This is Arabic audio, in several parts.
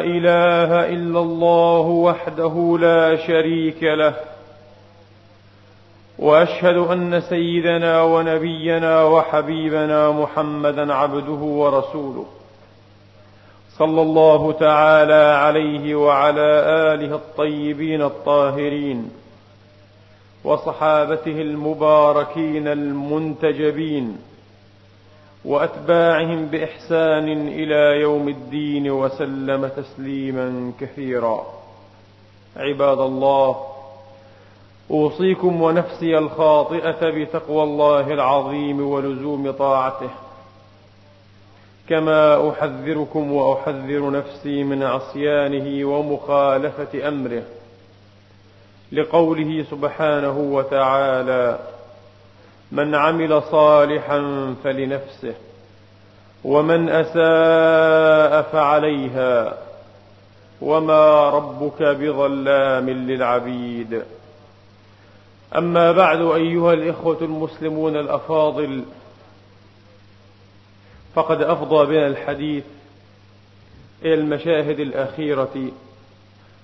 إله إلا الله وحده لا شريك له وأشهد أن سيدنا ونبينا وحبيبنا محمدا عبده ورسوله صلى الله تعالى عليه وعلى آله الطيبين الطاهرين وصحابته المباركين المنتجبين وأتباعهم بإحسان إلى يوم الدين وسلم تسليما كثيرا. عباد الله أوصيكم ونفسي الخاطئة بتقوى الله العظيم ولزوم طاعته. كما أحذركم وأحذر نفسي من عصيانه ومخالفة أمره لقوله سبحانه وتعالى من عمل صالحا فلنفسه ومن أساء فعليها وما ربك بظلام للعبيد. أما بعد أيها الإخوة المسلمون الأفاضل فقد أفضى بنا الحديث إلى المشاهد الأخيرة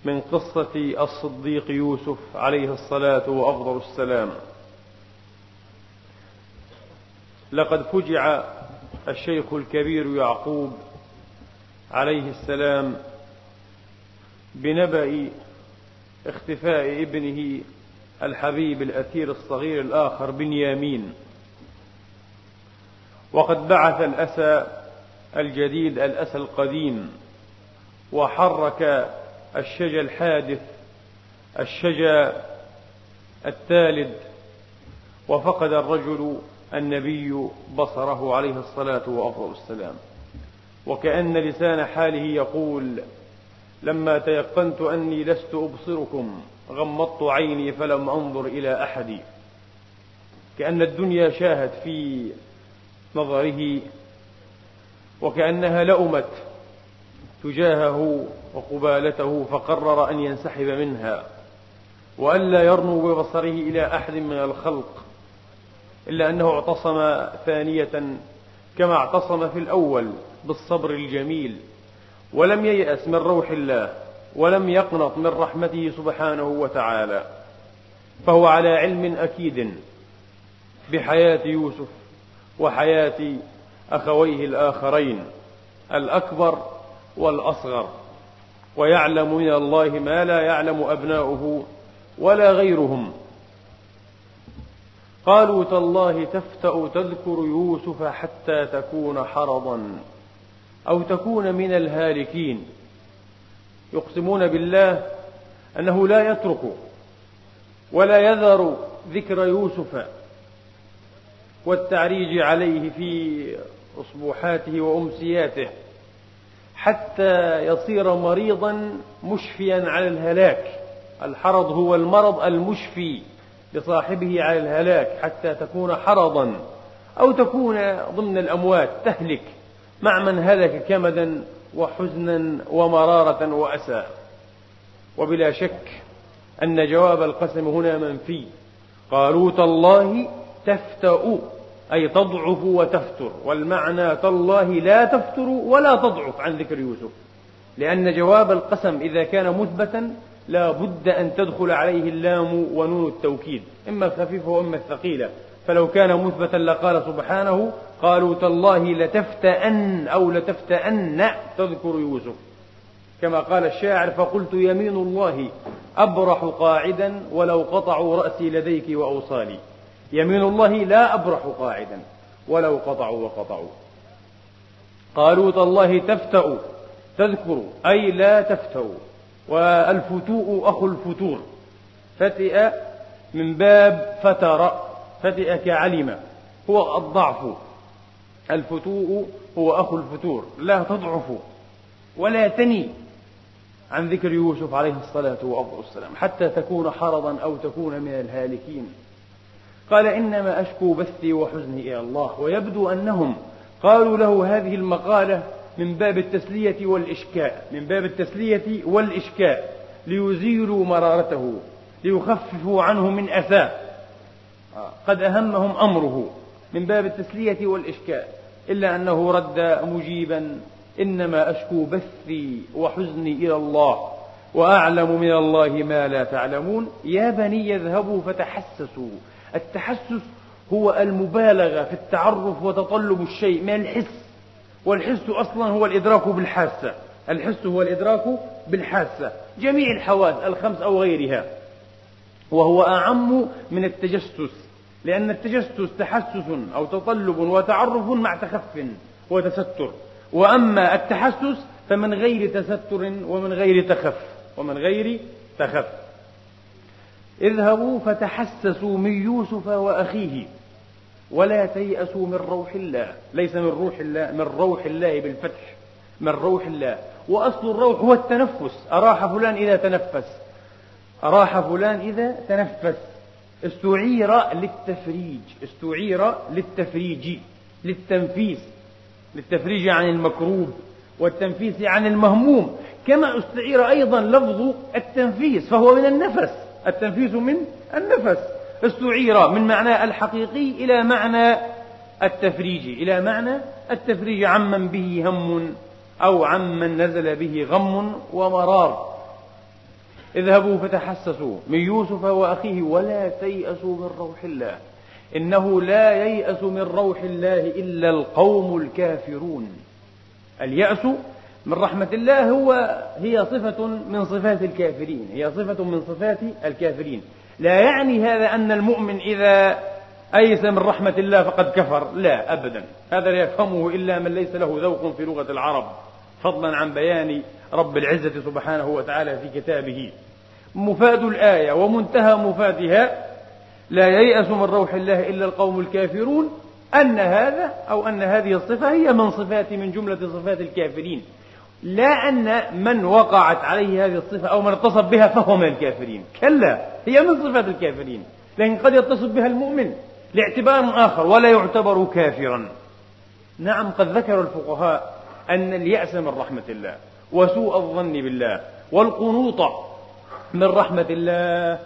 من قصة الصديق يوسف عليه الصلاة وأفضل السلام. لقد فجع الشيخ الكبير يعقوب عليه السلام بنبأ اختفاء ابنه الحبيب الأثير الصغير الآخر بنيامين. وقد بعث الأسى الجديد الأسى القديم وحرك الشجى الحادث الشجى الثالد وفقد الرجل النبي بصره عليه الصلاة وأفضل السلام. وكأن لسان حاله يقول لما تيقنت أني لست أبصركم غمضت عيني فلم أنظر إلى أحد. كأن الدنيا شاهت في نظره وكأنها لؤمت تجاهه وقبالته فقرر أن ينسحب منها وألا يرنو ببصره إلى أحد من الخلق. إلا أنه اعتصم ثانية كما اعتصم في الأول بالصبر الجميل ولم ييأس من روح الله ولم يقنط من رحمته سبحانه وتعالى فهو على علم أكيد بحياة يوسف وحياة أخويه الآخرين الأكبر والأصغر ويعلم من الله ما لا يعلم أبناؤه ولا غيرهم. قالوا تالله تفتأ تذكر يوسف حتى تكون حرضا أو تكون من الهالكين. يقسمون بالله أنه لا يترك ولا يذر ذكر يوسف والتعريج عليه في أصبوحاته وأمسياته حتى يصير مريضا مشفيا على الهلاك. الحرض هو المرض المشفي. لصاحبه على الهلاك حتى تكون حرضا أو تكون ضمن الأموات تهلك مع من هلك كمدا وحزنا ومرارة وأسى. وبلا شك أن جواب القسم هنا منفي. قالوا تالله تفتأ أي تضعف وتفتر والمعنى تالله لا تفتر ولا تضعف عن ذكر يوسف. لأن جواب القسم إذا كان مثبتا لا بد أن تدخل عليه اللام ونون التوكيد إما الخفيفة وإما الثقيلة. فلو كان مثبتا لقال سبحانه قالوا تالله لتفتأن أو لتفتأن تذكر يوسف. كما قال الشاعر فقلت يمين الله أبرح قاعدا ولو قطعوا رأسي لديك وأوصالي. يمين الله لا أبرح قاعدا ولو قطعوا وقطعوا. قالوا تالله تفتأ تذكر أي لا تفتأ. والفتوء أخو الفتور. فتئ من باب فتر. فتئ كعلم. هو الضعف. الفتوء هو أخو الفتور. لا تضعف ولا تني عن ذكر يوسف عليه الصلاة والسلام. حتى تكون حرضا أو تكون من الهالكين. قال إنما أشكو بثي وحزني إلى الله. ويبدو أنهم قالوا له هذه المقالة من باب التسلية والإشكاء من باب التسلية والإشكاء ليزيلوا مرارته ليخففوا عنه من أساه قد أهمهم أمره من باب التسلية والإشكاء إلا أنه رد مجيبا إنما أشكو بثي وحزني إلى الله وأعلم من الله ما لا تعلمون. يا بني اذهبوا فتحسسوا. التحسس هو المبالغة في التعرف وتطلب الشيء من الحس؟ والحس أصلا هو الإدراك بالحاسة. الحس هو الإدراك بالحاسة. جميع الحواس الخمس أو غيرها. وهو أعم من التجسس. لأن التجسس تحسس أو تطلب وتعرف مع تخف وتستر. وأما التحسس فمن غير تستر ومن غير تخف. ومن غير تخف. اذهبوا فتحسسوا من يوسف وأخيه. ولا تيأسوا من روح الله. ليس من روح الله من روح الله بالفتح من روح الله. وأصل الروح هو التنفس. أراح فلان إذا تنفس؟ أراح فلان إذا تنفس. استعير للتفريج. استعير للتفريج للتنفيس. للتفريج عن المكروب والتنفيس عن المهموم. كما استعير أيضا لفظ التنفيس فهو من النفس. التنفيس من النفس. استعير من معناه الحقيقي إلى معنى التفريج إلى معنى التفريج عمن به هم أو عمن نزل به غم ومرار. اذهبوا فتحسسوا من يوسف وأخيه ولا تيأسوا من روح الله إنه لا ييأس من روح الله إلا القوم الكافرون. اليأس من رحمة الله هو هي صفة من صفات الكافرين هي صفة من صفات الكافرين. لا يعني هذا أن المؤمن إذا أيس من رحمة الله فقد كفر. لا أبدا. هذا لا يفهمه إلا من ليس له ذوق في لغة العرب. فضلا عن بيان رب العزة سبحانه وتعالى في كتابه. مفاد الآية ومنتهى مفادها لا ييأس من روح الله إلا القوم الكافرون أن هذا أو أن هذه الصفة هي من صفات من جملة صفات الكافرين. لا أن من وقعت عليه هذه الصفة أو من اتصف بها فهو من الكافرين. كلا هي من صفات الكافرين. لكن قد يتصف بها المؤمن لاعتبار آخر ولا يعتبر كافرا. نعم قد ذكر الفقهاء أن اليأس من رحمة الله وسوء الظن بالله والقنوط من رحمة الله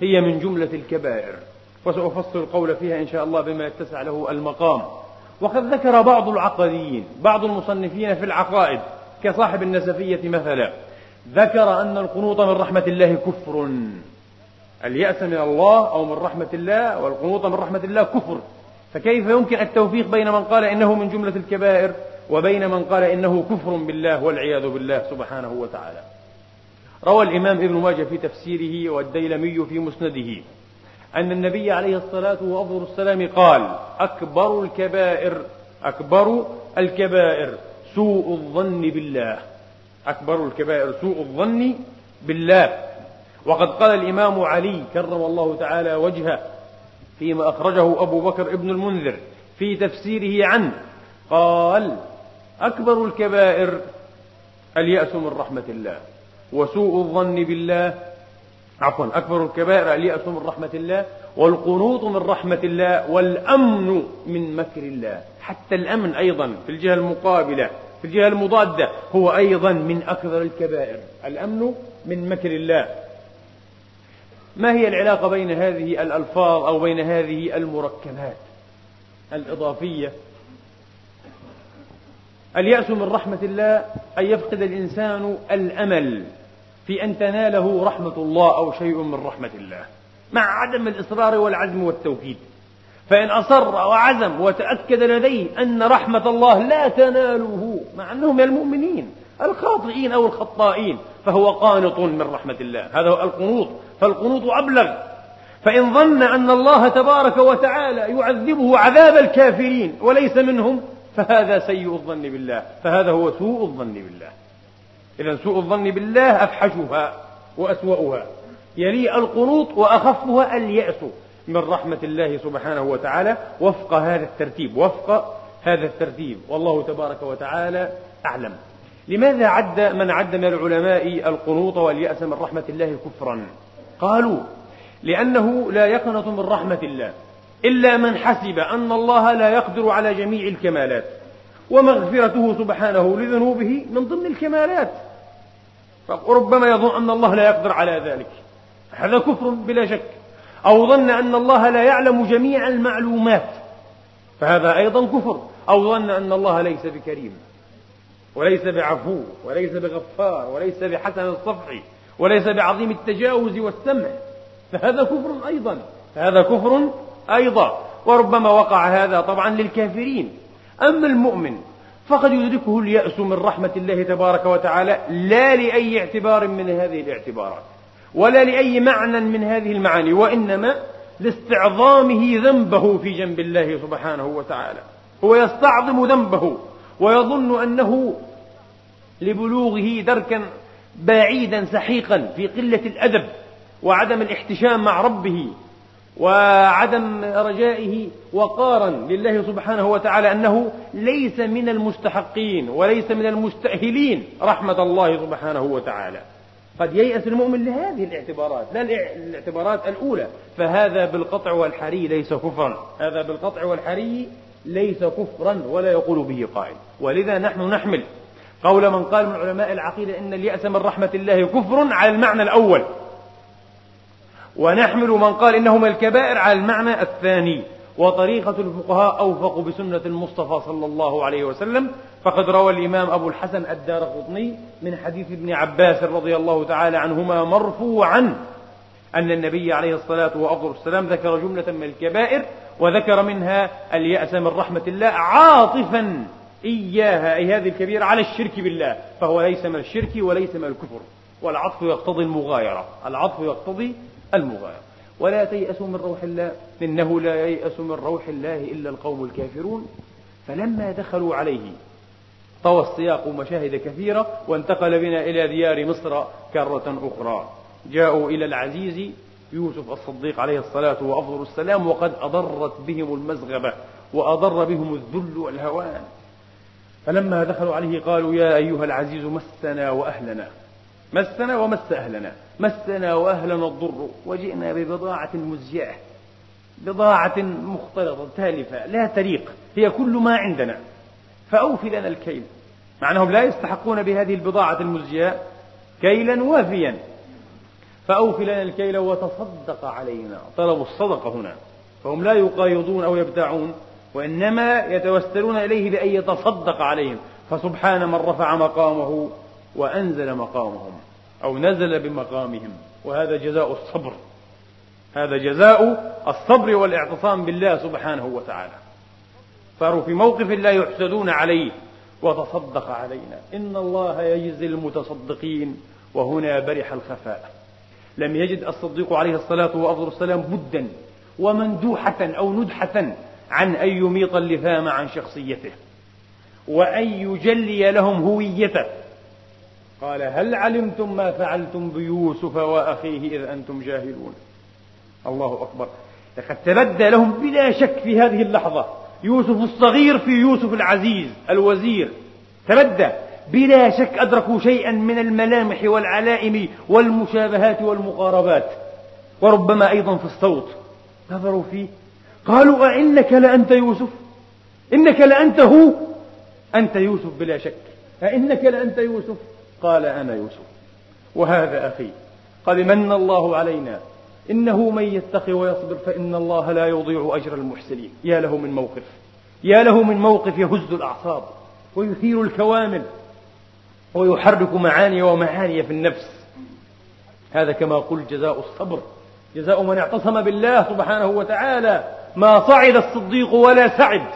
هي من جملة الكبائر. وسأفصل القول فيها إن شاء الله بما يتسع له المقام. وقد ذكر بعض العقديين بعض المصنفين في العقائد كصاحب النسفية مثلا ذكر أن القنوط من رحمة الله كفر. اليأس من الله أو من رحمة الله والقنوط من رحمة الله كفر. فكيف يمكن التوفيق بين من قال إنه من جملة الكبائر وبين من قال إنه كفر بالله والعياذ بالله سبحانه وتعالى؟ روى الإمام ابن ماجه في تفسيره والديلمي في مسنده أن النبي عليه الصلاة والسلام قال أكبر الكبائر أكبر الكبائر. سوء الظن بالله. أكبر الكبائر سوء الظن بالله. وقد قال الإمام علي كرم الله تعالى وجهه فيما أخرجه أبو بكر ابن المنذر في تفسيره عنه. قال أكبر الكبائر اليأس من رحمة الله وسوء الظن بالله. عفوا أكبر الكبائر اليأس من رحمة الله والقنوط من رحمة الله والأمن من مكر الله. حتى الأمن أيضا في الجهة المقابلة. في الجهة المضادة هو أيضا من أكبر الكبائر. الأمن من مكر الله. ما هي العلاقة بين هذه الألفاظ أو بين هذه المركبات؟ الإضافية. اليأس من رحمة الله أن يفقد الإنسان الأمل في أن تناله رحمة الله أو شيء من رحمة الله مع عدم الإصرار والعزم والتوكيد فإن أصر وعزم وتأكد لديه أن رحمة الله لا تناله مع أنه من المؤمنين الخاطئين أو الخطائين فهو قانط من رحمة الله هذا هو القنوط فالقنوط أبلغ. فإن ظن أن الله تبارك وتعالى يعذبه عذاب الكافرين وليس منهم فهذا سيء الظن بالله فهذا هو سوء الظن بالله. إذا سوء الظن بالله أفحشها وأسوأها يلي القنوط وأخفها اليأس. من رحمة الله سبحانه وتعالى وفق هذا الترتيب وفق هذا الترتيب. والله تبارك وتعالى أعلم. لماذا عد من عد من العلماء القنوط واليأس من رحمة الله كفرا؟ قالوا لأنه لا يقنط من رحمة الله إلا من حسب أن الله لا يقدر على جميع الكمالات ومغفرته سبحانه لذنوبه من ضمن الكمالات. فربما يظن أن الله لا يقدر على ذلك. هذا كفر بلا شك. أو ظن أن الله لا يعلم جميع المعلومات فهذا أيضا كفر. أو ظن أن الله ليس بكريم وليس بعفو وليس بغفار وليس بحسن الصفح وليس بعظيم التجاوز والسمع فهذا كفر أيضا هذا كفر أيضا. وربما وقع هذا طبعا للكافرين. أما المؤمن فقد يدركه اليأس من رحمة الله تبارك وتعالى لا لأي اعتبار من هذه الاعتبارات. ولا لأي معنى من هذه المعاني وإنما لاستعظامه ذنبه في جنب الله سبحانه وتعالى. هو يستعظم ذنبه ويظن أنه لبلوغه دركا بعيدا سحيقا في قلة الأدب وعدم الاحتشام مع ربه وعدم رجائه وقارا لله سبحانه وتعالى أنه ليس من المستحقين وليس من المستأهلين رحمة الله سبحانه وتعالى. قد ييأس المؤمن لهذه الاعتبارات لا الاعتبارات الأولى. فهذا بالقطع والحري ليس كفرا. هذا بالقطع والحري ليس كفرا ولا يقول به قائل. ولذا نحن نحمل قول من قال من علماء العقيدة إن اليأس من رحمة الله كفر على المعنى الأول. ونحمل من قال إنه من الكبائر على المعنى الثاني. وطريقة الفقهاء أوفق بسنة المصطفى صلى الله عليه وسلم فقد روى الإمام أبو الحسن الدار قطني من حديث ابن عباس رضي الله تعالى عنهما مرفوعا أن النبي عليه الصلاة والسلام ذكر جملة من الكبائر وذكر منها اليأس من رحمة الله عاطفا إياها أي هذه الكبيرة على الشرك بالله فهو ليس من الشرك وليس من الكفر والعطف يقتضي المغايرة العطف يقتضي المغايرة. ولا تيأسوا من روح الله إنه لا ييأس من روح الله إلا القوم الكافرون. فلما دخلوا عليه طوى السياق مشاهد كثيرة وانتقل بنا إلى ديار مصر كرة أخرى. جاءوا إلى العزيز يوسف الصديق عليه الصلاة وأفضل السلام وقد أضرت بهم المزغبة وأضر بهم الذل والهوان. فلما دخلوا عليه قالوا يا أيها العزيز مسنا وأهلنا. مسنا ومس أهلنا مسنا وأهلنا الضر وجئنا ببضاعة مزجاة بضاعة مختلطة تالفة لا تليق هي كل ما عندنا. فأوف لنا الكيل. مع أنهم لا يستحقون بهذه البضاعة المزجاة كيلا وافيا. فأوف لنا الكيل وتصدق علينا. طلبوا الصدقة هنا. فهم لا يقايضون أو يبتاعون وإنما يتوسلون إليه بأن يتصدق عليهم. فسبحان من رفع مقامه وأنزل مقامهم أو نزل بمقامهم وهذا جزاء الصبر. هذا جزاء الصبر والاعتصام بالله سبحانه وتعالى. صاروا في موقف لا يحسدون عليه وتصدق علينا. إن الله يجزي المتصدقين. وهنا برح الخفاء. لم يجد الصديق عليه الصلاة والسلام بدا ومندوحة أو ندحة عن أن يميط اللثام عن شخصيته. وأن يجلي لهم هويته. قال هل علمتم ما فعلتم بيوسف وأخيه إذ أنتم جاهلون؟ الله أكبر. لقد تبدى لهم بلا شك في هذه اللحظة. يوسف الصغير في يوسف العزيز الوزير. تبدى. بلا شك أدركوا شيئا من الملامح والعلائم والمشابهات والمقاربات. وربما أيضا في الصوت. نظروا فيه. قالوا أئنك لأنت يوسف؟ إنك لأنت هو؟ أنت يوسف بلا شك. أئنك لأنت يوسف؟ قال أنا يوسف. وهذا أخي. قد من الله علينا. إنه من يتقي ويصبر فإن الله لا يضيع أجر المحسنين. يا له من موقف. يا له من موقف يهز الأعصاب. ويثير الكوامل. ويحرك معاني ومعاني في النفس. هذا كما قلت جزاء الصبر. جزاء من اعتصم بالله سبحانه وتعالى. ما صعد الصديق ولا سعد.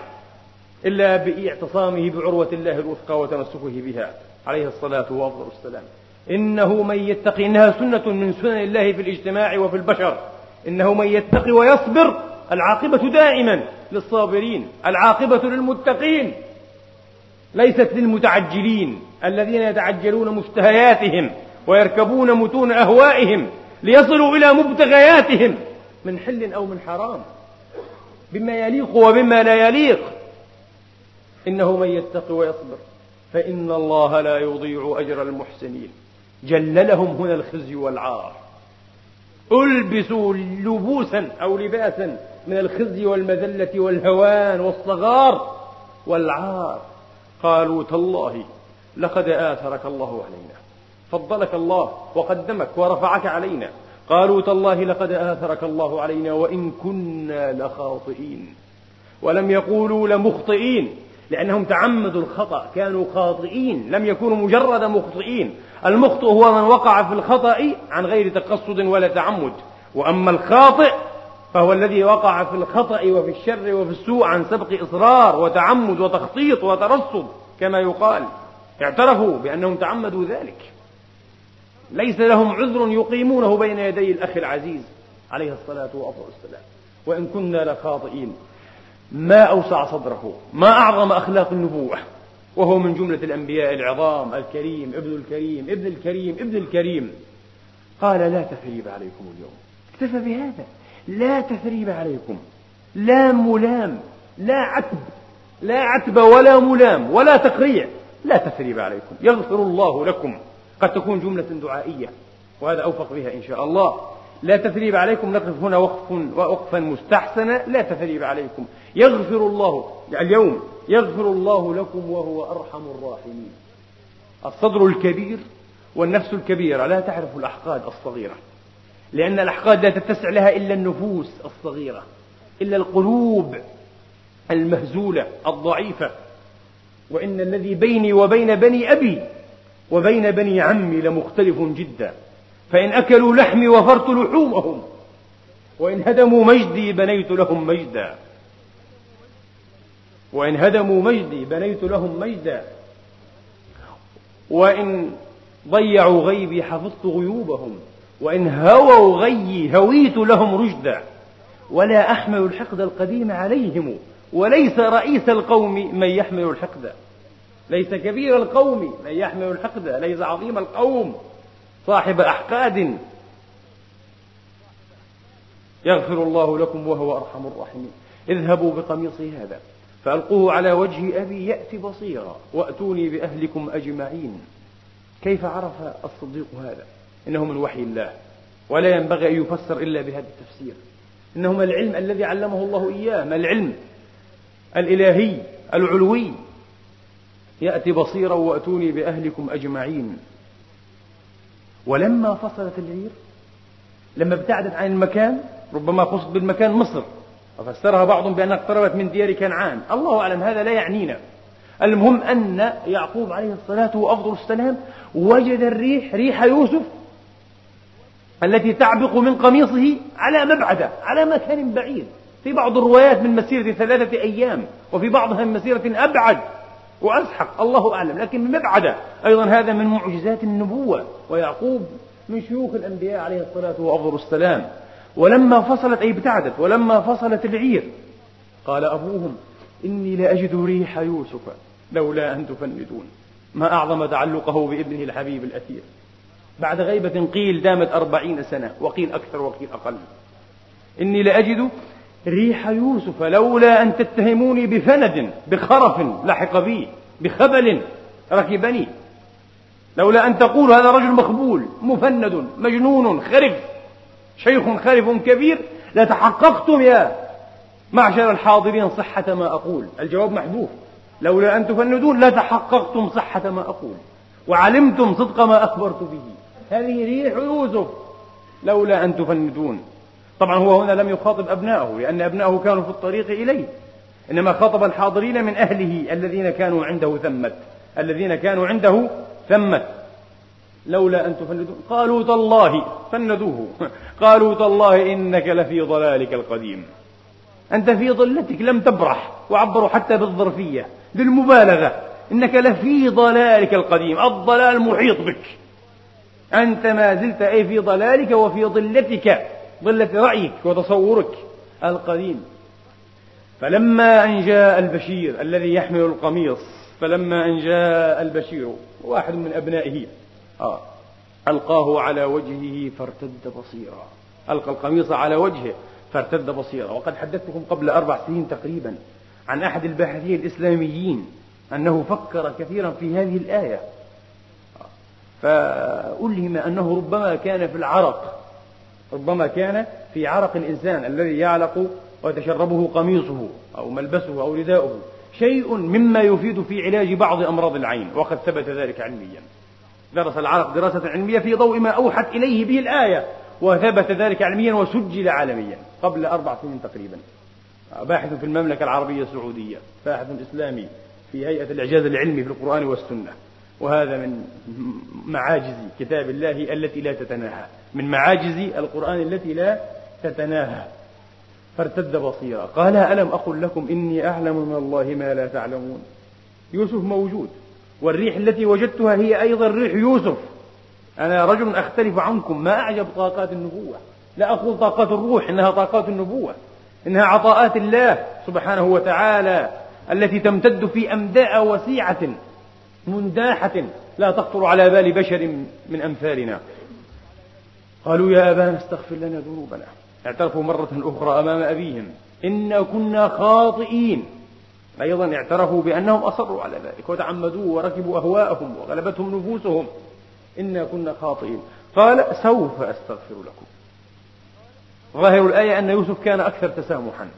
إلا بإعتصامه بعروة الله الوثقى وتمسكه بها. عليه الصلاة والسلام. إنه من يتقي إنها سنة من سنن الله في الاجتماع وفي البشر. إنه من يتقي ويصبر. العاقبة دائما للصابرين. العاقبة للمتقين. ليست للمتعجلين. الذين يتعجلون مشتهياتهم ويركبون متون أهوائهم ليصلوا إلى مبتغياتهم من حل أو من حرام. بما يليق وبما لا يليق. إنه من يتقي ويصبر. فإن الله لا يضيع أجر المحسنين. جللهم هنا الخزي والعار. ألبسوا لبوسا أو لباسا من الخزي والمذلة والهوان والصغار والعار. قالوا تالله لقد آثرك الله علينا. فضلك الله وقدمك ورفعك علينا. قالوا تالله لقد آثرك الله علينا وإن كنا لخاطئين. ولم يقولوا لمخطئين. لأنهم تعمدوا الخطأ كانوا خاطئين لم يكونوا مجرد مخطئين. المخطئ هو من وقع في الخطأ عن غير تقصد ولا تعمد. وأما الخاطئ فهو الذي وقع في الخطأ وفي الشر وفي السوء عن سبق إصرار وتعمد وتخطيط وترصد كما يقال. اعترفوا بأنهم تعمدوا ذلك. ليس لهم عذر يقيمونه بين يدي الأخ العزيز عليه الصلاة والسلام. وإن كنا لخاطئين. ما أوسع صدره ما أعظم أخلاق النبوة وهو من جملة الأنبياء العظام الكريم ابن الكريم ابن الكريم ابن الكريم. قال لا تثريب عليكم اليوم. اكتفى بهذا. لا تثريب عليكم. لا ملام. لا عتب. لا عتب ولا ملام ولا تقريع. لا تثريب عليكم. يغفر الله لكم. قد تكون جملة دعائية وهذا أوفق بها إن شاء الله. لا تثريب عليكم نقف هنا وقف وقفا مستحسنا لا تثريب عليكم. يغفر الله اليوم يغفر الله لكم وهو أرحم الراحمين. الصدر الكبير والنفس الكبيرة لا تعرف الأحقاد الصغيرة لأن الأحقاد لا تتسع لها إلا النفوس الصغيرة إلا القلوب المهزولة الضعيفة. وإن الذي بيني وبين بني أبي وبين بني عمي لمختلف جدا. فإن أكلوا لحمي وفرت لحومهم وإن هدموا مجدي بنيت لهم مجدا. وإن هدموا مجدي بنيت لهم مجدا. وإن ضيعوا غيبي حفظت غيوبهم. وإن هووا غيي هويت لهم رشدا. ولا أحمل الحقد القديم عليهم. وليس رئيس القوم من يحمل الحقد. ليس كبير القوم من يحمل الحقد. ليس عظيم القوم. صاحب أحقاد. يغفر الله لكم وهو أرحم الراحمين. اذهبوا بقميصي هذا فألقوه على وجه أبي يأتي بصيرا وأتوني بأهلكم أجمعين. كيف عرف الصديق هذا؟ إنه من وحي الله ولا ينبغي أن يفسر إلا بهذا التفسير. إنه ما العلم الذي علمه الله إياه ما العلم الإلهي العلوي. يأتي بصيرا وأتوني بأهلكم أجمعين. ولما فصلت العير لما ابتعدت عن المكان ربما قصد بالمكان مصر. وفسرها بعضهم بأنها اقتربت من ديار كنعان. الله أعلم هذا لا يعنينا. المهم أن يعقوب عليه الصلاة وأفضل السلام. وجد الريح ريح يوسف التي تعبق من قميصه على مبعدة على مكان بعيد. في بعض الروايات من مسيرة ثلاثة أيام وفي بعضها من مسيرة أبعد. وأسحق الله أعلم. لكن من مبعده أيضا هذا من معجزات النبوة. ويعقوب من شيوخ الأنبياء عليه الصلاة وأفضل السلام ولما فصلت أي ابتعدت ولما فصلت العير قال أبوهم إني لأجد ريح يوسف لولا أن تفندون. ما أعظم تعلقه بابنه الحبيب الأثير. بعد غيبة قيل دامت أربعين سنة وقيل أكثر وقيل أقل. إني لأجد ريح يوسف لولا أن تتهموني بفند بخرف لحق بي بخبل ركبني. لولا أن تقول هذا رجل مخبول مفند مجنون خرف شيخ خرف كبير لتحققتم يا معشر الحاضرين صحة ما أقول. الجواب محذوف. لولا أن تفندون لتحققتم صحة ما أقول. وعلمتم صدق ما أخبرت به. هذه ريح يوسف. لولا أن تفندون. طبعا هو هنا لم يخاطب أبنائه لأن أبنائه كانوا في الطريق إليه. إنما خاطب الحاضرين من أهله الذين كانوا عنده ثمت الذين كانوا عنده ثمت لولا أن تفندون قالوا تالله فندوه. قالوا تالله إنك لفي ضلالك القديم. أنت في ضلتك لم تبرح وعبروا حتى بالظرفية للمبالغة إنك لفي ضلالك القديم الضلال محيط بك. أنت ما زلت أي في ضلالك وفي ضلتك. ضلة رأيك وتصورك القديم. فلما أن جاء البشير الذي يحمل القميص فلما أن جاء البشير واحد من أبنائه آه ألقاه على وجهه فارتد بصيرا. ألقى القميص على وجهه فارتد بصيرا. وقد حدثتكم قبل أربع سنين تقريبا عن أحد الباحثين الإسلاميين أنه فكر كثيرا في هذه الآية. فألهم أنه ربما كان في العرق ربما كان في عرق الإنسان الذي يعلق ويتشربه قميصه أو ملبسه أو رداؤه. شيء مما يفيد في علاج بعض أمراض العين وقد ثبت ذلك علميا. درس العرق دراسة علمية في ضوء ما أوحت إليه به الآية وثبت ذلك علميا وسجل عالميا قبل أربع سنين تقريبا. باحث في المملكة العربية السعودية باحث إسلامي في هيئة الإعجاز العلمي في القرآن والسنة. وهذا من معاجز كتاب الله التي لا تتناهى. من معاجز القرآن التي لا تتناهى. فارتد بصيرا. قال ألم أقل لكم إني أعلم من الله ما لا تعلمون. يوسف موجود. والريح التي وجدتها هي أيضا ريح يوسف. أنا رجل أختلف عنكم. ما أعجب طاقات النبوة؟ لا أقول طاقات الروح إنها طاقات النبوة. إنها عطاءات الله سبحانه وتعالى التي تمتد في أمداء وسيعة. منداحة لا تخطر على بال بشر من أمثالنا. قالوا يا أبانا استغفر لنا ذنوبنا. اعترفوا مرة أخرى أمام أبيهم. إنا كنا خاطئين. أيضا اعترفوا بأنهم أصروا على ذلك وتعمدوه وركبوا أهواءهم وغلبتهم نفوسهم. إنا كنا خاطئين. قال سوف أستغفر لكم. ظاهر الآية أن يوسف كان أكثر تسامحا.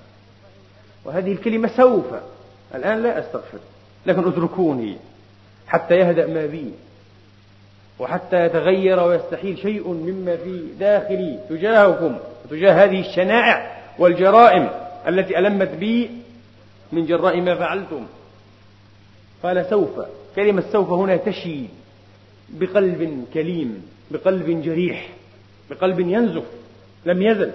وهذه الكلمة سوف. الآن لا أستغفر. لكن اتركوني. حتى يهدأ ما بي. وحتى يتغير ويستحيل شيء مما في داخلي تجاهكم وتجاه هذه الشنائع والجرائم التي ألمت بي من جراء ما فعلتم. قال سوف كلمة سوف هنا تشي بقلب كليم بقلب جريح بقلب ينزف لم يزل.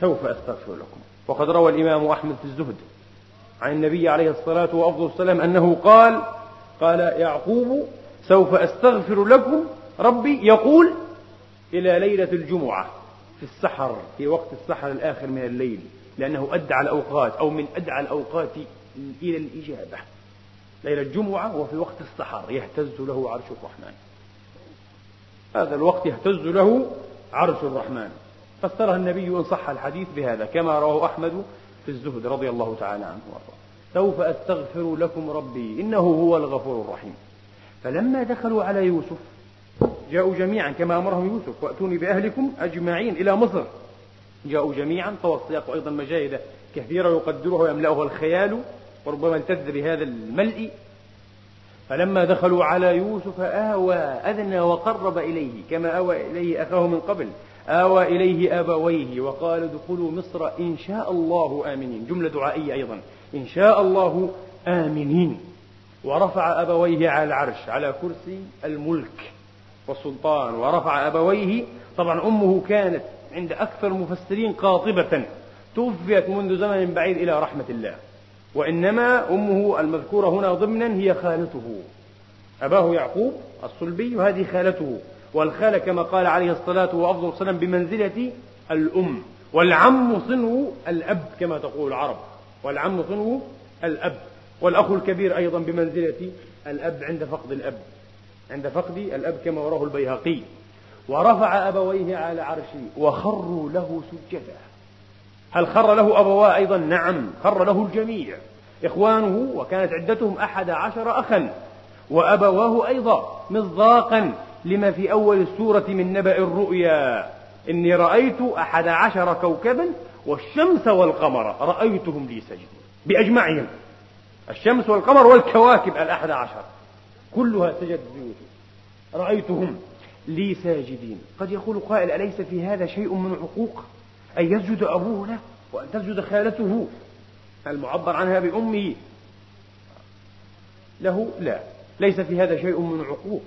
سوف أستغفر لكم. وقد روى الإمام أحمد في الزهد عن النبي عليه الصلاة وأفضل السلام أنه قال قال يعقوب سوف أستغفر لكم ربي يقول إلى ليلة الجمعة في السحر في وقت السحر الآخر من الليل لأنه أدعى الأوقات أو من أدعى الأوقات إلى الإجابة. ليلة الجمعة وفي وقت السحر يهتز له عرش الرحمن. هذا الوقت يهتز له عرش الرحمن. فسرها النبي إن صح الحديث بهذا كما رواه أحمد في الزهد رضي الله تعالى عنه وارضاه. سوف أستغفر لكم ربي. إنه هو الغفور الرحيم. فلما دخلوا على يوسف جاءوا جميعا كما أمرهم يوسف وأتوني بأهلكم أجمعين إلى مصر. جاءوا جميعا طوى السياق أيضا مجاهد كثيرة يقدرها ويملأها الخيال وربما التذ بهذا الملء. فلما دخلوا على يوسف آوى أدنى وقرب إليه كما آوى إليه أخاه من قبل. آوى إليه أبويه وقال ادخلوا مصر إن شاء الله آمنين. جملة دعائية أيضا. إن شاء الله آمنين. ورفع أبويه على العرش على كرسي الملك والسلطان. ورفع أبويه. طبعا أمه كانت عند أكثر المفسرين قاطبة. توفيت منذ زمن بعيد إلى رحمة الله. وإنما أمه المذكورة هنا ضمنا هي خالته. أباه يعقوب الصلبي وهذه خالته. والخالة كما قال عليه الصلاة والسلام بمنزلة الأم. والعم صنو الأب كما تقول العرب. والعم صنو الأب والأخ الكبير أيضا بمنزلة الأب عند فقد الأب عند فقد الأب كما وراه البيهقي. ورفع أبويه على عرشه وخروا له سجدا. هل خر له أبواه أيضا؟ نعم خر له الجميع. إخوانه وكانت عدتهم أحد عشر أخا. وأبواه أيضا مصداقا لما في أول السورة من نبأ الرؤيا. إني رأيت أحد عشر كوكبا والشمس والقمر رأيتهم لي سجدين بأجمعهم. الشمس والقمر والكواكب الأحد عشر كلها سجدت بيوسف رأيتهم لي ساجدين. قد يقول قائل أليس في هذا شيء من عقوق؟ أن يسجد أبوه له وأن تسجد خالته. المعبر عنها بأمه؟ له لا. ليس في هذا شيء من عقوق.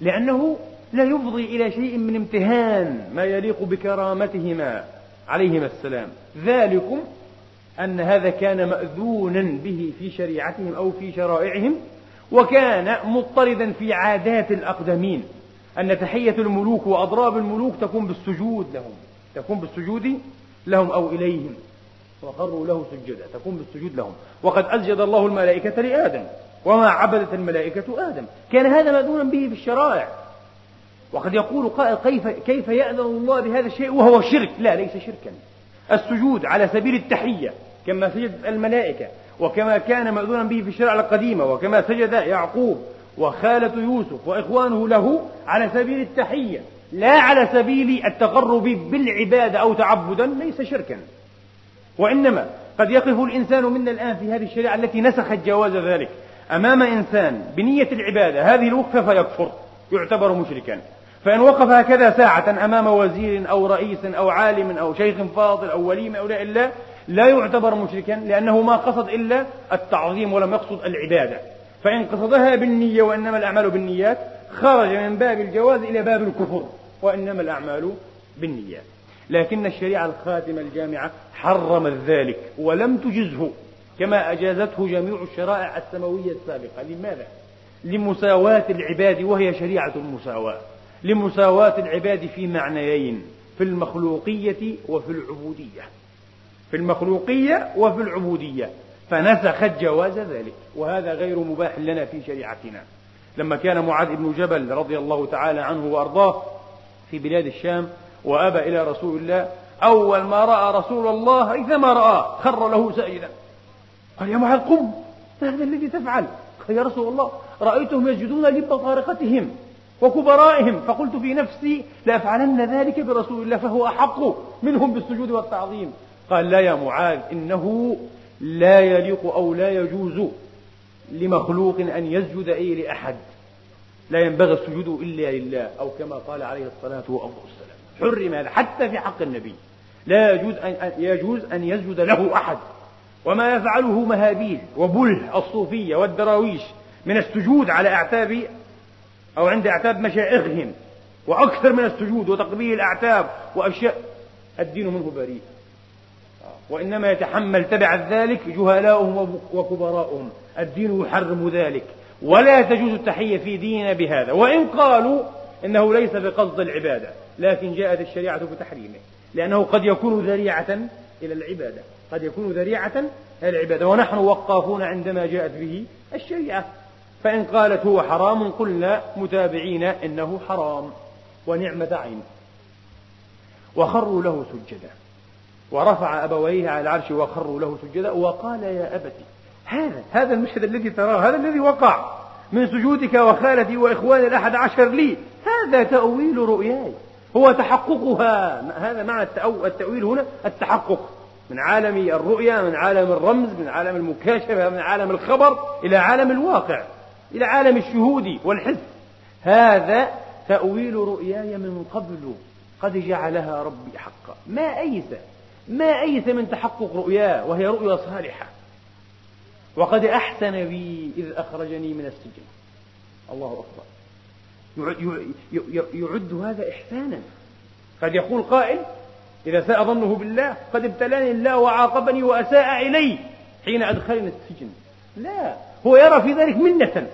لأنه لا يفضي إلى شيء من امتهان ما يليق بكرامتهما. عليهما السلام. ذلكم أن هذا كان مأذونا به في شريعتهم أو في شرائعهم وكان مضطردا في عادات الأقدمين. أن تحية الملوك وأضراب الملوك تكون بالسجود لهم تكون بالسجود لهم أو إليهم. وخروا له سجدا تكون بالسجود لهم. وقد أسجد الله الملائكة لآدم وما عبدت الملائكة آدم. كان هذا مأذونا به في الشرائع. وقد يقول قائل كيف كيف يأذن الله بهذا الشيء وهو شرك؟ لا ليس شركا. السجود على سبيل التحية كما سجد الملائكة وكما كان مأذونا به في الشريعة القديمة وكما سجد يعقوب وخالة يوسف وإخوانه له على سبيل التحية لا على سبيل التقرب بالعبادة أو تعبدا ليس شركا. وإنما قد يقف الإنسان منا الآن في هذه الشريعة التي نسخت جواز ذلك. أمام إنسان بنية العبادة هذه الوقفة فيكفر يعتبر مشركا. فإن وقف هكذا ساعة أمام وزير أو رئيس أو عالم أو شيخ فاضل أو ولي من أولياء الله لا يعتبر مشركا لأنه ما قصد إلا التعظيم ولم يقصد العبادة. فإن قصدها بالنية وإنما الأعمال بالنيات خرج من باب الجواز إلى باب الكفر وإنما الأعمال بالنيات لكن الشريعة الخاتمة الجامعة حرمت ذلك ولم تجزه كما أجازته جميع الشرائع السماوية السابقة. لماذا؟ لمساواة العباد وهي شريعة المساواة. لمساواة العباد في معنيين في المخلوقية وفي العبودية. في المخلوقية وفي العبودية. فنسخت جواز ذلك وهذا غير مباح لنا في شريعتنا. لما كان معاذ بن جبل رضي الله تعالى عنه وأرضاه في بلاد الشام وأبى إلى رسول الله أول ما رأى رسول الله إذا رأى خر له سائلا. قال يا معاذ قم ما هذا الذي تفعل؟ قال يا رسول الله رأيتهم يسجدون لبطارقتهم. وكبرائهم. فقلت في نفسي لأفعلن ذلك برسول الله فهو أحق منهم بالسجود والتعظيم. قال لا يا معاذ إنه لا يليق أو لا يجوز لمخلوق أن يسجد أي لأحد. لا ينبغي السجود إلا لله أو كما قال عليه الصلاة والسلام. حرم هذا حتى في حق النبي. لا يجوز أن يجوز أن يسجد له أحد. وما يفعله مهابيل وبله الصوفية والدراويش من السجود على أعتاب أو عند أعتاب مشائخهم وأكثر من السجود وتقبيل الأعتاب وأشياء الدين منه بريء. وإنما يتحمل تبع ذلك جهلاؤهم وكبراؤهم. الدين يحرم ذلك. ولا تجوز التحية في ديننا بهذا. وإن قالوا إنه ليس بقصد العبادة لكن جاءت الشريعة بتحريمه. لأنه قد يكون ذريعة إلى العبادة. قد يكون ذريعة إلى العبادة. ونحن وقافون عندما جاءت به الشريعة. فإن قالت هو حرام قلنا متابعين إنه حرام ونعمة عين وخروا له سجدا. ورفع أبويه على العرش وخروا له سجدا وقال يا أبت هذا هذا المشهد الذي تراه هذا الذي وقع من سجودك وخالتي وإخواني الأحد عشر لي. هذا تأويل رؤياي. هو تحققها. هذا معنى التأويل هنا التحقق. من عالم الرؤيا من عالم الرمز من عالم المكاشفة من عالم الخبر إلى عالم الواقع. إلى عالم الشهود والحس هذا تأويل رؤياي من قبل. قد جعلها ربي حقا. ما أيس ما أيس من تحقق رؤياه وهي رؤيا صالحة. وقد أحسن بي إذ أخرجني من السجن. الله أكبر. يعد هذا إحسانا. قد يقول قائل إذا ساء ظنه بالله قد ابتلاني الله وعاقبني وأساء إلي حين أدخلني السجن. لا هو يرى في ذلك منة.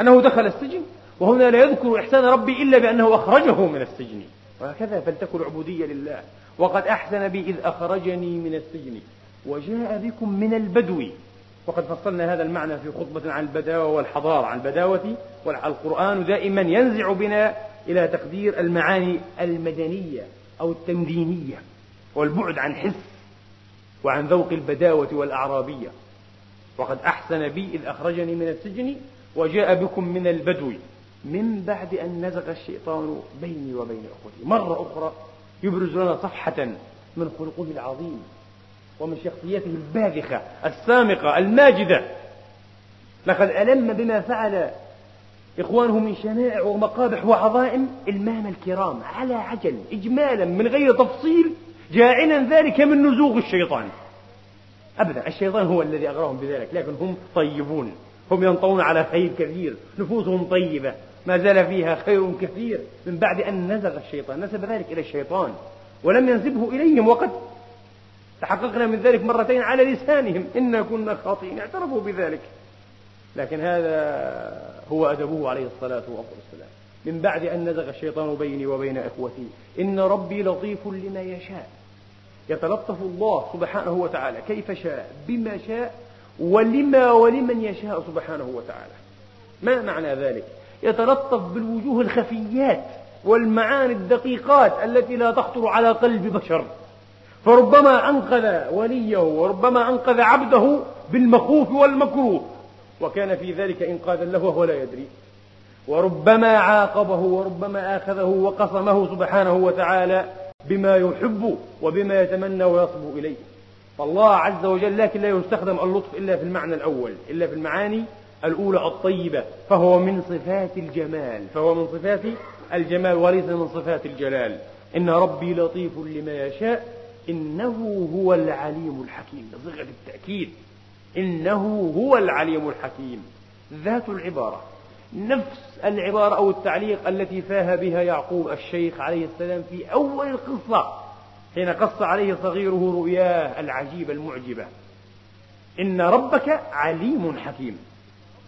أنه دخل السجن وهنا لا يذكر إحسان ربي إلا بأنه أخرجه من السجن. وهكذا فلتكن العبودية لله. وقد أحسن بي إذ أخرجني من السجن. وجاء بكم من البدو. وقد فصلنا هذا المعنى في خطبة عن البداوة والحضارة. عن البداوة والقرآن دائما ينزع بنا إلى تقدير المعاني المدنية أو التمدينية والبعد عن حس وعن ذوق البداوة والأعرابية. وقد أحسن بي إذ أخرجني من السجن. وجاء بكم من البدو من بعد أن نزغ الشيطان بيني وبين أخوتي. مرة أخرى يبرز لنا صفحة من خلقه العظيم ومن شخصيته الباذخة السامقة الماجدة. لقد ألم بما فعل إخوانه من شنائع ومقابح وعظائم المام الكرام على عجل إجمالا من غير تفصيل جاعلا ذلك من نزوغ الشيطان. أبدا الشيطان هو الذي أغراهم بذلك لكن هم طيبون. هم ينطون على خير كثير نفوسهم طيبة ما زال فيها خير كثير من بعد أن نزغ الشيطان نسب ذلك إلى الشيطان ولم ينسبه إليهم وقد تحققنا من ذلك مرتين على لسانهم إنا كنا خاطئين اعترفوا بذلك. لكن هذا هو أدبه عليه الصلاة والسلام. من بعد أن نزغ الشيطان بيني وبين إخوتي إن ربي لطيف لما يشاء. يتلطف الله سبحانه وتعالى كيف شاء بما شاء ولما ولمن يشاء سبحانه وتعالى. ما معنى ذلك؟ يتلطف بالوجوه الخفيات والمعاني الدقيقات التي لا تخطر على قلب بشر. فربما أنقذ وليه وربما أنقذ عبده بالمخوف والمكروه. وكان في ذلك إنقاذا له وهو لا يدري. وربما عاقبه وربما آخذه وقصمه سبحانه وتعالى بما يحب وبما يتمنى ويصبو إليه. فالله عز وجل لكن لا يستخدم اللطف إلا في المعنى الأول إلا في المعاني الأولى الطيبة فهو من صفات الجمال فهو من صفات الجمال وليس من صفات الجلال. إن ربي لطيف لما يشاء إنه هو العليم الحكيم. بصيغة التأكيد. إنه هو العليم الحكيم. ذات العبارة. نفس العبارة أو التعليق التي فاه بها يعقوب الشيخ عليه السلام في أول القصة حين قص عليه صغيره رؤياه العجيبة المعجبة. إن ربك عليم حكيم.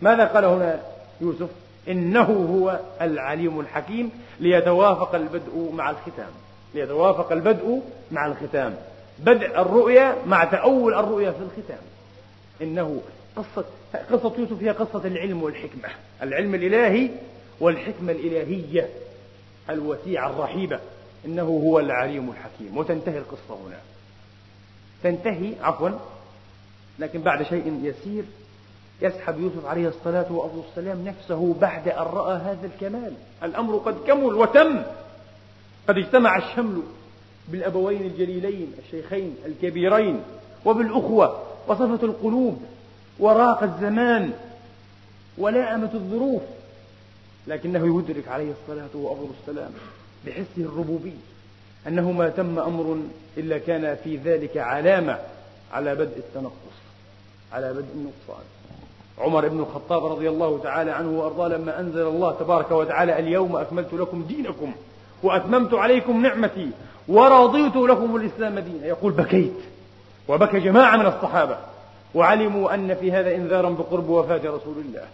ماذا قال هنا يوسف؟ إنه هو العليم الحكيم ليتوافق البدء مع الختام. ليتوافق البدء مع الختام. بدء الرؤيا مع تأول الرؤيا في الختام. إنه قصة قصة يوسف هي قصة العلم والحكمة. العلم الإلهي والحكمة الإلهية الوسيعة الرحيبة. إنه هو العليم الحكيم. وتنتهي القصة هنا. تنتهي عفوا لكن بعد شيء يسير يسحب يوسف عليه الصلاة والسلام نفسه بعد أن رأى هذا الكمال. الأمر قد كمل وتم. قد اجتمع الشمل بالأبوين الجليلين الشيخين الكبيرين وبالأخوة وصفة القلوب وراق الزمان ولائمة الظروف. لكنه يدرك عليه الصلاة والسلام بحسه الربوبي أنه ما تم أمر إلا كان في ذلك علامة على بدء التنقص على بدء النقصان. عمر بن الخطاب رضي الله تعالى عنه وأرضاه لما أنزل الله تبارك وتعالى اليوم أكملت لكم دينكم وأتممت عليكم نعمتي ورضيت لكم الإسلام دينا. يقول بكيت وبكى جماعة من الصحابة وعلموا أن في هذا إنذارا بقرب وفاة رسول الله.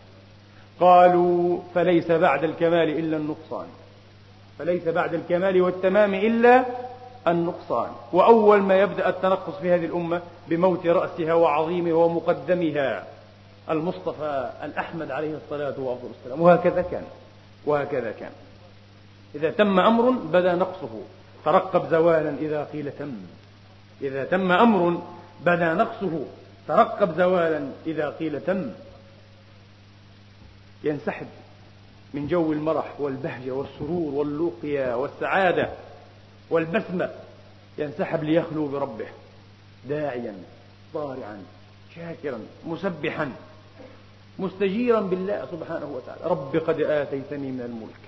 قالوا فليس بعد الكمال إلا النقصان. فليس بعد الكمال والتمام إلا النقصان. وأول ما يبدأ التنقص في هذه الأمة بموت رأسها وعظيمها ومقدمها المصطفى الأحمد عليه الصلاة والسلام. وهكذا كان وهكذا كان. إذا تم أمر بدا نقصه. ترقب زوالا إذا قيل تم. إذا تم أمر بدا نقصه. ترقب زوالا إذا قيل تم. ينسحب. من جو المرح والبهجة والسرور واللوقيا والسعادة والبسمة ينسحب ليخلو بربه داعيا ضارعا شاكرا مسبحا مستجيرا بالله سبحانه وتعالى. رب قد آتيتني من الملك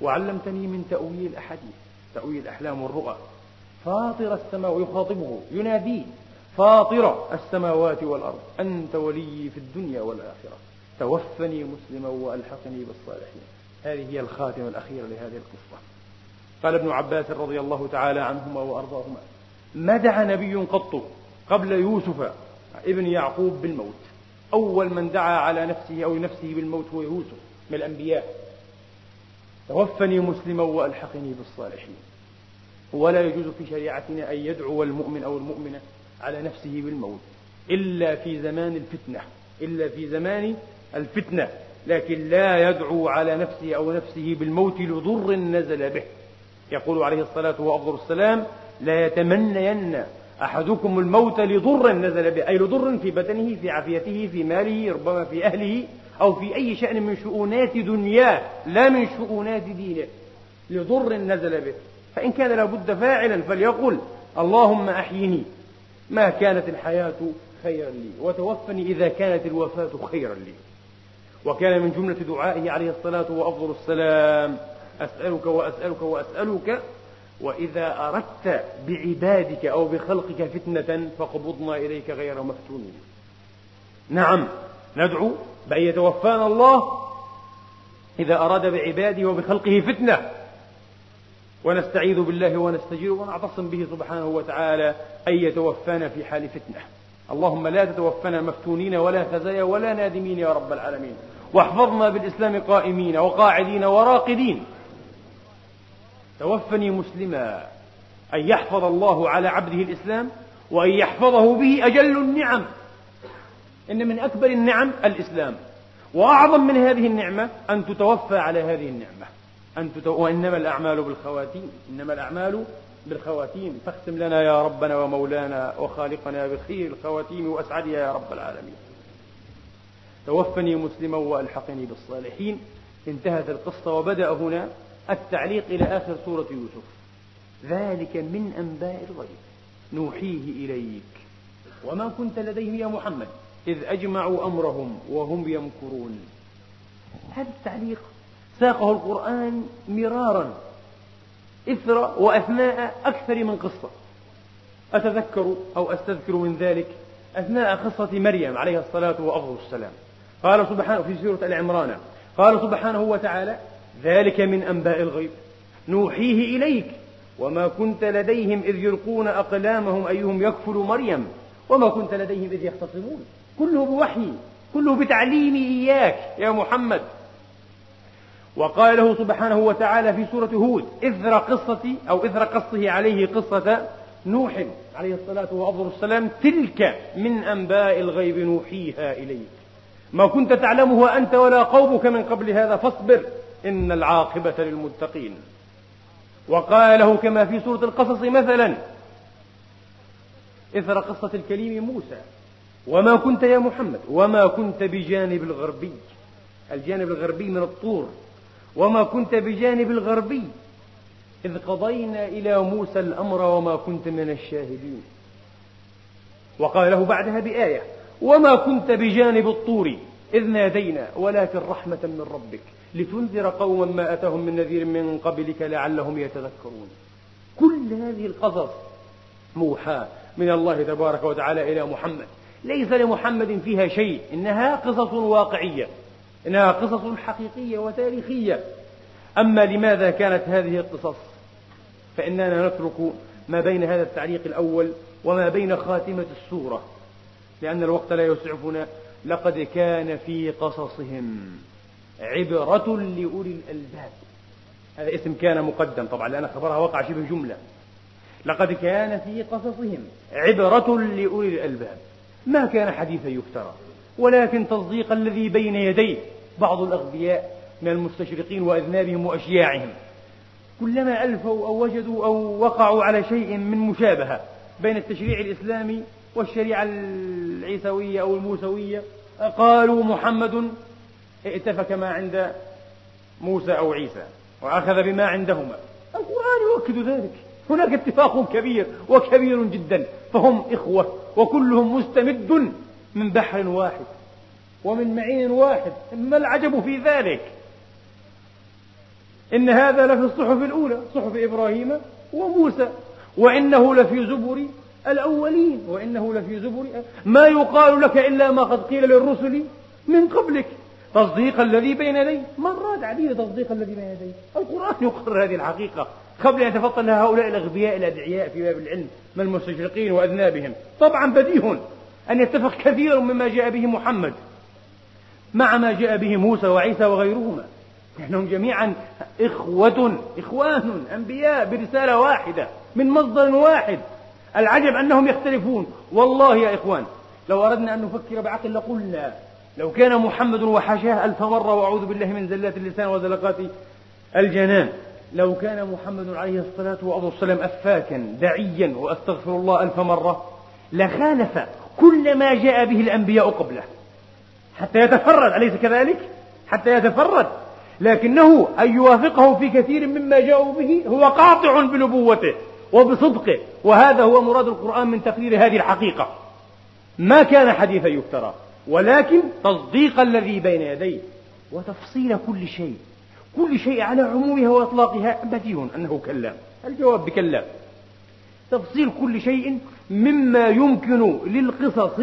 وعلمتني من تأويل الأحاديث تأويل الأحلام والرؤى. فاطر السماء يخاطبه يناديه فاطر السماوات والأرض أنت ولي في الدنيا والآخرة. توفني مسلما وألحقني بالصالحين. هذه هي الخاتمة الأخيرة لهذه القصة. قال ابن عباس رضي الله تعالى عنهما وأرضاهما ما دعا نبي قط قبل يوسف ابن يعقوب بالموت. أول من دعا على نفسه أو نفسه بالموت هو يوسف من الأنبياء. توفني مسلما وألحقني بالصالحين. ولا يجوز في شريعتنا أن يدعو المؤمن أو المؤمنة على نفسه بالموت إلا في زمان الفتنة إلا في زمان الفتنة لكن لا يدعو على نفسه أو نفسه بالموت لضر نزل به. يقول عليه الصلاة والسلام لا يتمنين أحدكم الموت لضر نزل به أي لضر في بدنه في عافيته في ماله ربما في أهله أو في أي شأن من شؤونات دنياه لا من شؤونات دينه لضر نزل به. فإن كان لابد فاعلا فليقل اللهم أحيني. ما كانت الحياة خيرا لي وتوفني إذا كانت الوفاة خيرا لي. وكان من جملة دعائه عليه الصلاة وأفضل السلام. أسألك وأسألك وأسألك وإذا أردت بعبادك أو بخلقك فتنة فاقبضنا إليك غير مفتونين نعم ندعو بأن يتوفانا الله إذا أراد بعباده وبخلقه فتنة. ونستعيذ بالله ونستجير ونعتصم به سبحانه وتعالى أن يتوفانا في حال فتنة. اللهم لا تتوفنا مفتونين ولا خزايا ولا نادمين يا رب العالمين. واحفظنا بالإسلام قائمين وقاعدين وراقدين. توفني مسلما أن يحفظ الله على عبده الإسلام وأن يحفظه به أجل النعم. إن من أكبر النعم الإسلام. وأعظم من هذه النعمة أن تتوفى على هذه النعمة. أن تتو... وإنما الأعمال بالخواتيم. إنما الأعمال بالخواتيم. فاختم لنا يا ربنا ومولانا وخالقنا بخير الخواتيم وأسعدها يا رب العالمين. توفني مسلما وألحقني بالصالحين. انتهت القصة وبدأ هنا التعليق إلى آخر سورة يوسف. ذلك من أنباء الغيب. نوحيه إليك. وما كنت لديهم يا محمد. إذ أجمعوا أمرهم وهم يمكرون. هذا التعليق ساقه القرآن مرارا. إثر وأثناء أكثر من قصة. أتذكر أو أستذكر من ذلك أثناء قصة مريم عليها الصلاة وأفضل السلام. قال سبحانه في سورة العمران قال سبحانه وتعالى ذلك من أنباء الغيب. نوحيه إليك وما كنت لديهم إذ يلقون أقلامهم أيهم يكفل مريم وما كنت لديهم إذ يختصمون. كله بوحي كله بتعليمي إياك يا محمد. وقال له سبحانه وتعالى في سورة هود إثر قصة أو إثر قصه عليه قصة نوح عليه الصلاة والسلام تلك من أنباء الغيب نوحيها إليك. ما كنت تعلمه أنت ولا قومك من قبل هذا فاصبر إن العاقبة للمتقين. وقال له كما في سورة القصص مثلا إثر قصة الكليم موسى وما كنت يا محمد وما كنت بجانب الغربي. الجانب الغربي من الطور. وما كنت بجانب الغربي. إذ قضينا إلى موسى الأمر وما كنت من الشاهدين. وقال له بعدها بآية وما كنت بجانب الطور إذ نادينا ولكن رحمة من ربك لتنذر قوما ما أتاهم من نذير من قبلك لعلهم يتذكرون. كل هذه القصص موحى من الله تبارك وتعالى إلى محمد. ليس لمحمد فيها شيء إنها قصص واقعية إنها قصص حقيقية وتاريخية. أما لماذا كانت هذه القصص؟ فإننا نترك ما بين هذا التعليق الأول وما بين خاتمة السورة. لأن الوقت لا يسعفنا. لقد كان في قصصهم عبرة لأولي الألباب. هذا اسم كان مقدم. طبعا لأن خبرها وقع شبه جملة. لقد كان في قصصهم عبرة لأولي الألباب. ما كان حديثا يفترى. ولكن تصديق الذي بين يديه بعض الأغبياء من المستشرقين وأذنابهم وأشياعهم. كلما ألفوا أو وجدوا أو وقعوا على شيء من مشابهة بين التشريع الإسلامي والشريعة العيسوية أو الموسوية قالوا محمد ائتفك ما عند موسى أو عيسى وأخذ بما عندهما. القرآن يؤكد ذلك. هناك اتفاق كبير وكبير جدا فهم إخوة وكلهم مستمد من بحر واحد ومن معين واحد. ما العجب في ذلك؟ إن هذا لفي الصحف الأولى صحف إبراهيم وموسى وإنه لفي زبر الأولين. وإنه لفي زبر. ما يقال لك إلا ما قد قيل للرسل من قبلك. تصديق الذي بين يديه مرات عديدة تصديق الذي بين يديه القرآن يقرر هذه الحقيقة. قبل أن يتفطن هؤلاء الأغبياء الأدعياء في باب العلم من المستشرقين وأذنابهم. طبعا بديهٌ أن يتفق كثير مما جاء به محمد. مع ما جاء به موسى وعيسى وغيرهما. لأنهم جميعا إخوة إخوان أنبياء برسالة واحدة من مصدر واحد. العجب أنهم يختلفون. والله يا إخوان لو أردنا أن نفكر بعقل لقلنا لو كان محمد وحاشاه ألف مرة وأعوذ بالله من زلات اللسان وزلقات الجنان لو كان محمد عليه الصلاة والسلام أفاكا دعيا وأستغفر الله ألف مرة لخالف كل ما جاء به الأنبياء قبله. حتى يتفرد أليس كذلك؟ حتى يتفرد. لكنه أن يوافقه في كثير مما جاءوا به هو قاطع بنبوته. وبصدقه. وهذا هو مراد القرآن من تقرير هذه الحقيقة. ما كان حديثا يفترى ولكن تصديق الذي بين يديه وتفصيل كل شيء. كل شيء على عمومها وإطلاقها بديهٌ أنه كلا الجواب بكلا تفصيل كل شيء مما يمكن للقصص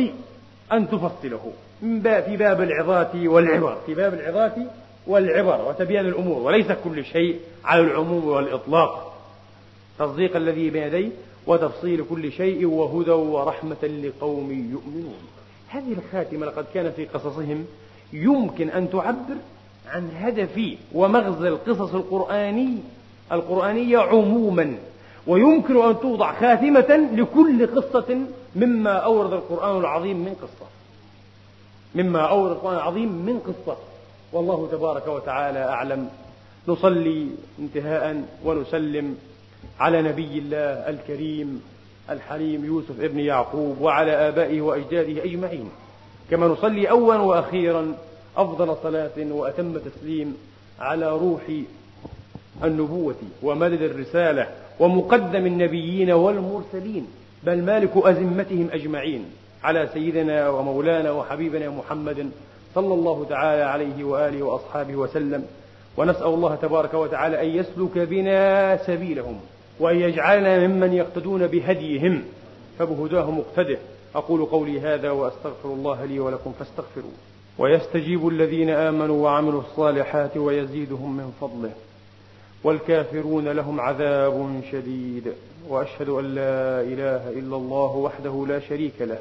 أن تفصله. من باب في باب العظات والعبر. في باب العظات والعبر. وتبيان الأمور. وليس كل شيء على العموم والإطلاق. تصديق الذي بين يديه وتفصيل كل شيء وهدى ورحمة لقوم يؤمنون. هذه الخاتمة لقد كان في قصصهم يمكن أن تعبر عن هدف ومغزى القصص القرآني القرآنية عموما. ويمكن أن توضع خاتمة لكل قصة مما أورد القرآن العظيم من قصة. مما أورد القرآن العظيم من قصة. والله تبارك وتعالى أعلم. نصلي انتهاء ونسلم. على نبي الله الكريم الحليم يوسف ابن يعقوب وعلى آبائه وأجداده أجمعين. كما نصلي أولا وأخيرا أفضل صلاة وأتم تسليم على روح النبوة ومدد الرسالة ومقدم النبيين والمرسلين بل مالك أزمتهم أجمعين. على سيدنا ومولانا وحبيبنا محمد صلى الله تعالى عليه وآله وأصحابه وسلم. ونسأل الله تبارك وتعالى أن يسلك بنا سبيلهم. وأن يجعلنا ممن يقتدون بهديهم فبهداه مقتده. أقول قولي هذا وأستغفر الله لي ولكم فاستغفروه. ويستجيب الذين آمنوا وعملوا الصالحات ويزيدهم من فضله. والكافرون لهم عذاب شديد. وأشهد أن لا إله إلا الله وحده لا شريك له.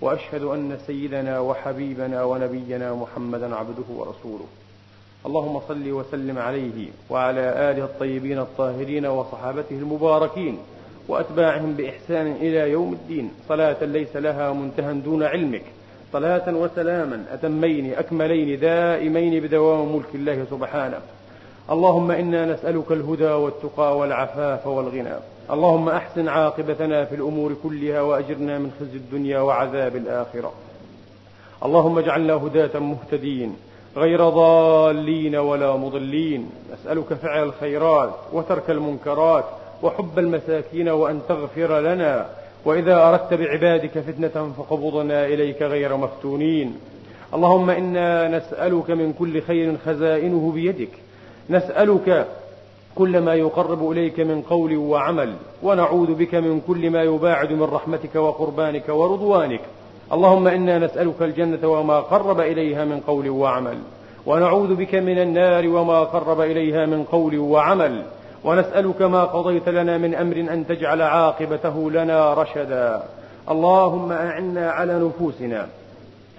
وأشهد أن سيدنا وحبيبنا ونبينا محمدا عبده ورسوله. اللهم صل وسلم عليه وعلى آله الطيبين الطاهرين وصحابته المباركين وأتباعهم بإحسان إلى يوم الدين. صلاة ليس لها منتهى دون علمك. صلاة وسلاما أتمين أكملين دائمين بدوام ملك الله سبحانه. اللهم إنا نسألك الهدى والتقى والعفاف والغنى. اللهم أحسن عاقبتنا في الأمور كلها وأجرنا من خزي الدنيا وعذاب الآخرة. اللهم اجعلنا هداة مهتدين. غير ضالين ولا مضلين. نسألك فعل الخيرات وترك المنكرات وحب المساكين وأن تغفر لنا. وإذا أردت بعبادك فتنة فقبضنا إليك غير مفتونين. اللهم إنا نسألك من كل خير خزائنه بيدك. نسألك كل ما يقرب إليك من قول وعمل. ونعوذ بك من كل ما يباعد من رحمتك وقربانك ورضوانك. اللهم إنا نسألك الجنة وما قرب إليها من قول وعمل ونعوذ بك من النار وما قرب إليها من قول وعمل ونسألك ما قضيت لنا من أمر أن تجعل عاقبته لنا رشدا. اللهم أعنا على نفوسنا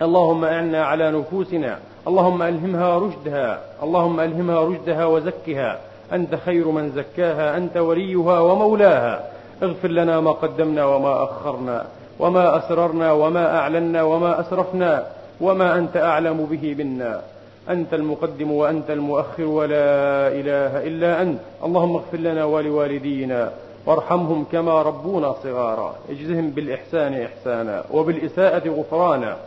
اللهم أعنا على نفوسنا اللهم ألهمها رشدها اللهم ألهمها رشدها وزكها. أنت خير من زكاها أنت وليها ومولاها. اغفر لنا ما قدمنا وما أخرنا. وما أسررنا وما أعلنا وما أسرفنا وما أنت أعلم به منا. أنت المقدم وأنت المؤخر ولا إله إلا أنت. اللهم اغفر لنا ولوالدينا وارحمهم كما ربونا صغارا. اجزهم بالإحسان إحسانا وبالإساءة غفرانا.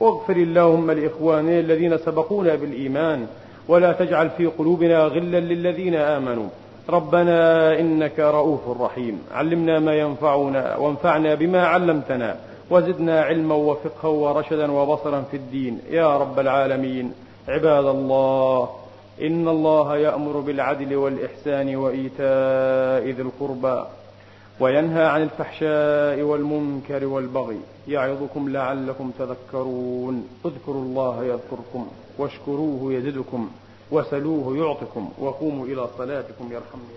واغفر اللهم لإخواننا الذين سبقونا بالإيمان. ولا تجعل في قلوبنا غلا للذين آمنوا. ربنا إنك رؤوف رحيم. علمنا ما ينفعنا وانفعنا بما علمتنا وزدنا علما وفقها ورشدا وبصرا في الدين. يا رب العالمين عباد الله إن الله يأمر بالعدل والإحسان وإيتاء ذي القربى وينهى عن الفحشاء والمنكر والبغي. يعظكم لعلكم تذكرون. اذكروا الله يذكركم واشكروه يزدكم. وسلوه يعطكم وقوموا إلى صلاتكم يرحمني.